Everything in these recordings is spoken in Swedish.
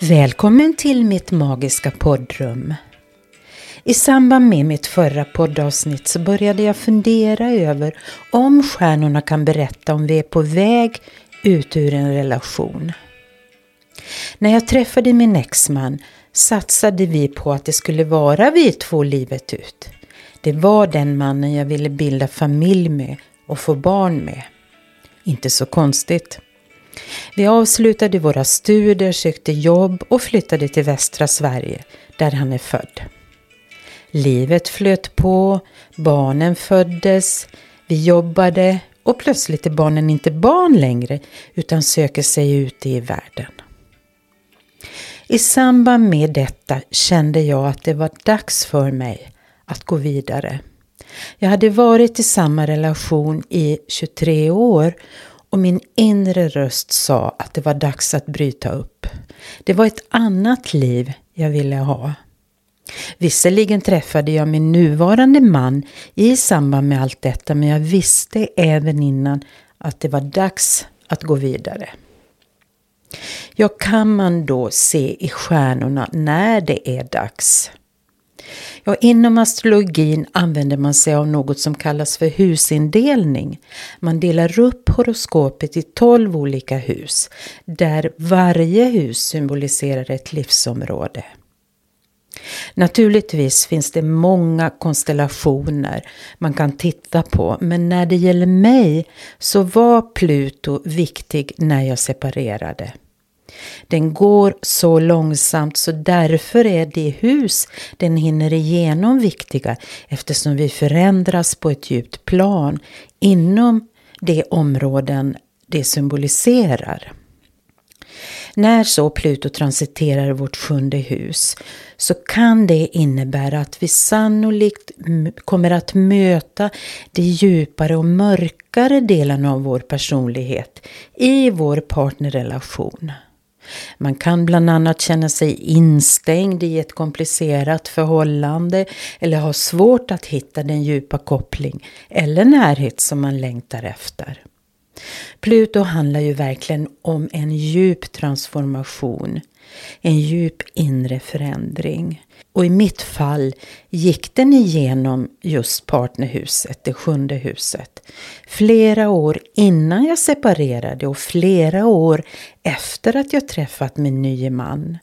Välkommen till mitt magiska poddrum. I samband med mitt förra poddavsnitt så började jag fundera över om stjärnorna kan berätta om vi är på väg ut ur en relation. När jag träffade min exman satsade vi på att det skulle vara vi två livet ut. Det var den mannen jag ville bilda familj med och få barn med. Inte så konstigt. Vi avslutade våra studier, sökte jobb och flyttade till västra Sverige, där han är född. Livet flöt på, barnen föddes, vi jobbade och plötsligt är barnen inte barn längre utan söker sig ut i världen. I samband med detta kände jag att det var dags för mig att gå vidare. Jag hade varit i samma relation i 23 år och min inre röst sa att det var dags att bryta upp. Det var ett annat liv jag ville ha. Visserligen träffade jag min nuvarande man i samband med allt detta men jag visste även innan att det var dags att gå vidare. Ja, kan man då se i stjärnorna när det är dags? Ja, inom astrologin använder man sig av något som kallas för husindelning. Man delar upp horoskopet i tolv olika hus, där varje hus symboliserar ett livsområde. Naturligtvis finns det många konstellationer man kan titta på men när det gäller mig så var Pluto viktig när jag separerade. Den går så långsamt så därför är det hus den hinner igenom viktiga eftersom vi förändras på ett djupt plan inom de områden det symboliserar. När så Pluto transiterar vårt sjunde hus så kan det innebära att vi sannolikt kommer att möta de djupare och mörkare delarna av vår personlighet i vår partnerrelation. Man kan bland annat känna sig instängd i ett komplicerat förhållande eller ha svårt att hitta den djupa koppling eller närhet som man längtar efter. Pluto handlar ju verkligen om en djup transformation, en djup inre förändring. Och i mitt fall gick den igenom just partnerhuset, det sjunde huset. Flera år innan jag separerade och flera år efter att jag träffat min nye man.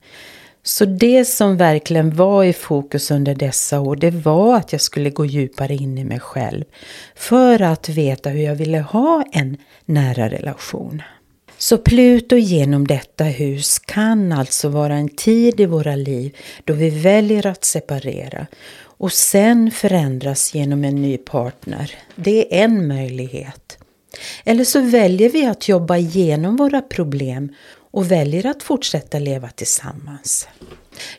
Så det som verkligen var i fokus under dessa år, det var att jag skulle gå djupare in i mig själv. För att veta hur jag ville ha en nära relation. Så Pluto genom detta hus kan alltså vara en tid i våra liv då vi väljer att separera och sen förändras genom en ny partner. Det är en möjlighet. Eller så väljer vi att jobba igenom våra problem och väljer att fortsätta leva tillsammans.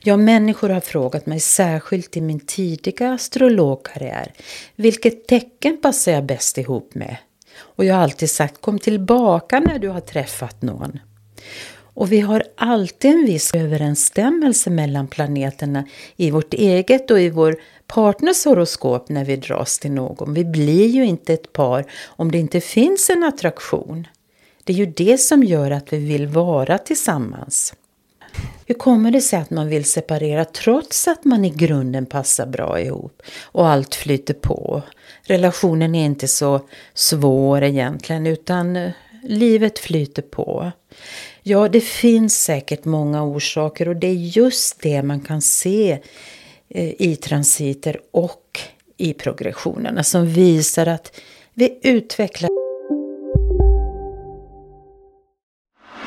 Ja, människor har frågat mig, särskilt i min tidiga astrologkarriär, vilket tecken passar jag bäst ihop med? Och jag har alltid sagt kom tillbaka när du har träffat någon. Och vi har alltid en viss överensstämmelse mellan planeterna i vårt eget och i vår partners horoskop när vi dras till någon. Vi blir ju inte ett par om det inte finns en attraktion. Det är ju det som gör att vi vill vara tillsammans. Hur kommer det sig att man vill separera trots att man i grunden passar bra ihop och allt flyter på? Relationen är inte så svår egentligen utan eh, livet flyter på. Ja, det finns säkert många orsaker och det är just det man kan se eh, i transiter och i progressionerna som visar att vi utvecklar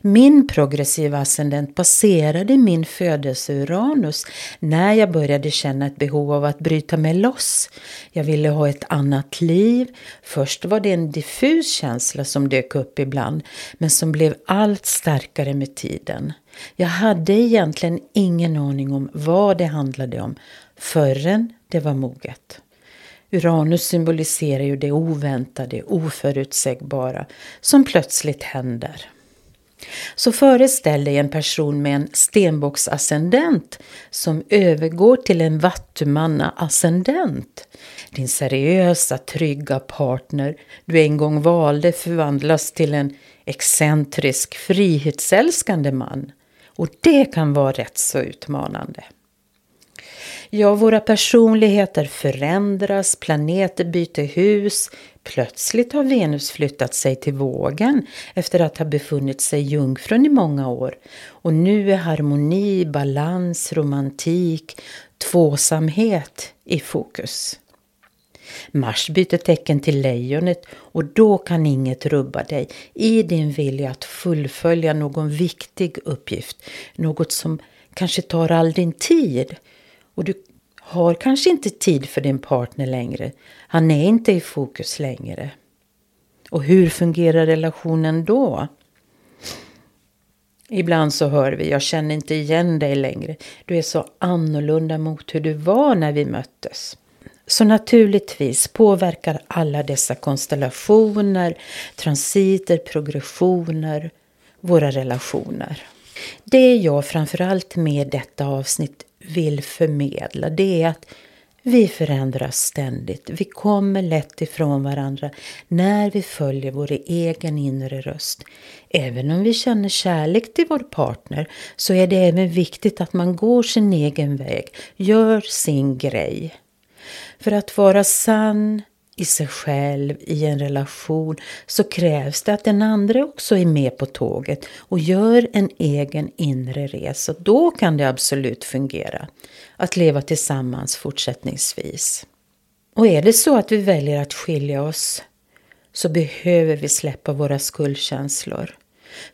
Min progressiva ascendent passerade min födelse Uranus när jag började känna ett behov av att bryta mig loss. Jag ville ha ett annat liv. Först var det en diffus känsla som dök upp ibland men som blev allt starkare med tiden. Jag hade egentligen ingen aning om vad det handlade om förrän det var moget. Uranus symboliserar ju det oväntade, oförutsägbara som plötsligt händer. Så föreställ dig en person med en stenbocksascendent som övergår till en vattumanna-ascendent. Din seriösa, trygga partner du en gång valde förvandlas till en excentrisk, frihetsälskande man. Och det kan vara rätt så utmanande. Ja, våra personligheter förändras, planeter byter hus. Plötsligt har Venus flyttat sig till vågen efter att ha befunnit sig jungfrun i många år. Och nu är harmoni, balans, romantik, tvåsamhet i fokus. Mars byter tecken till lejonet och då kan inget rubba dig i din vilja att fullfölja någon viktig uppgift. Något som kanske tar all din tid. Och du har kanske inte tid för din partner längre. Han är inte i fokus längre. Och hur fungerar relationen då? Ibland så hör vi, jag känner inte igen dig längre. Du är så annorlunda mot hur du var när vi möttes. Så naturligtvis påverkar alla dessa konstellationer, transiter, progressioner, våra relationer. Det jag framförallt med detta avsnitt vill förmedla det är att vi förändras ständigt. Vi kommer lätt ifrån varandra när vi följer vår egen inre röst. Även om vi känner kärlek till vår partner så är det även viktigt att man går sin egen väg, gör sin grej. För att vara sann i sig själv i en relation så krävs det att den andra också är med på tåget och gör en egen inre resa. Då kan det absolut fungera att leva tillsammans fortsättningsvis. Och är det så att vi väljer att skilja oss så behöver vi släppa våra skuldkänslor.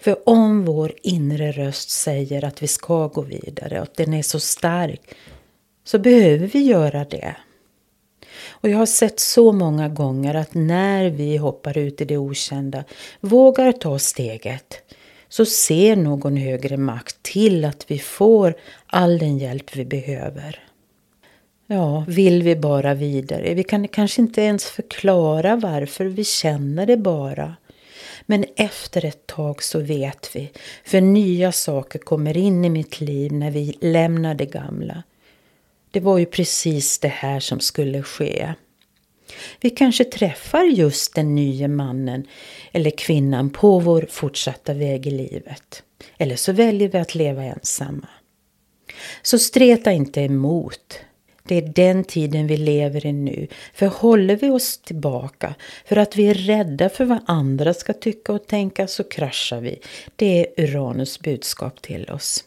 För om vår inre röst säger att vi ska gå vidare och att den är så stark så behöver vi göra det. Och jag har sett så många gånger att när vi hoppar ut i det okända, vågar ta steget, så ser någon högre makt till att vi får all den hjälp vi behöver. Ja, vill vi bara vidare. Vi kan kanske inte ens förklara varför, vi känner det bara. Men efter ett tag så vet vi, för nya saker kommer in i mitt liv när vi lämnar det gamla. Det var ju precis det här som skulle ske. Vi kanske träffar just den nya mannen eller kvinnan på vår fortsatta väg i livet. Eller så väljer vi att leva ensamma. Så streta inte emot. Det är den tiden vi lever i nu. För håller vi oss tillbaka för att vi är rädda för vad andra ska tycka och tänka så kraschar vi. Det är Uranus budskap till oss.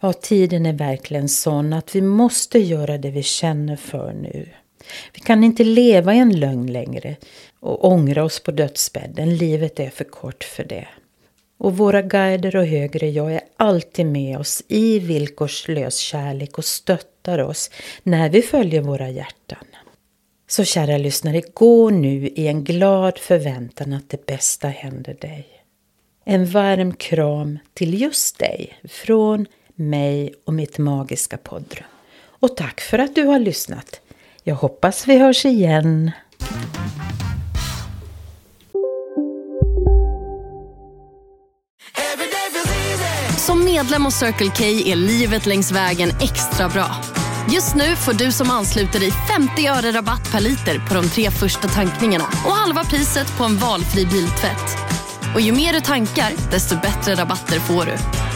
Ja, tiden är verkligen sån att vi måste göra det vi känner för nu. Vi kan inte leva i en lögn längre och ångra oss på dödsbädden. Livet är för kort för det. Och våra guider och högre jag är alltid med oss i villkorslös kärlek och stöttar oss när vi följer våra hjärtan. Så kära lyssnare, gå nu i en glad förväntan att det bästa händer dig. En varm kram till just dig från mig och mitt magiska poddrum. Och tack för att du har lyssnat. Jag hoppas vi hörs igen. Som medlem hos Circle K är livet längs vägen extra bra. Just nu får du som ansluter dig 50 öre rabatt per liter på de tre första tankningarna och halva priset på en valfri biltvätt. Och ju mer du tankar, desto bättre rabatter får du.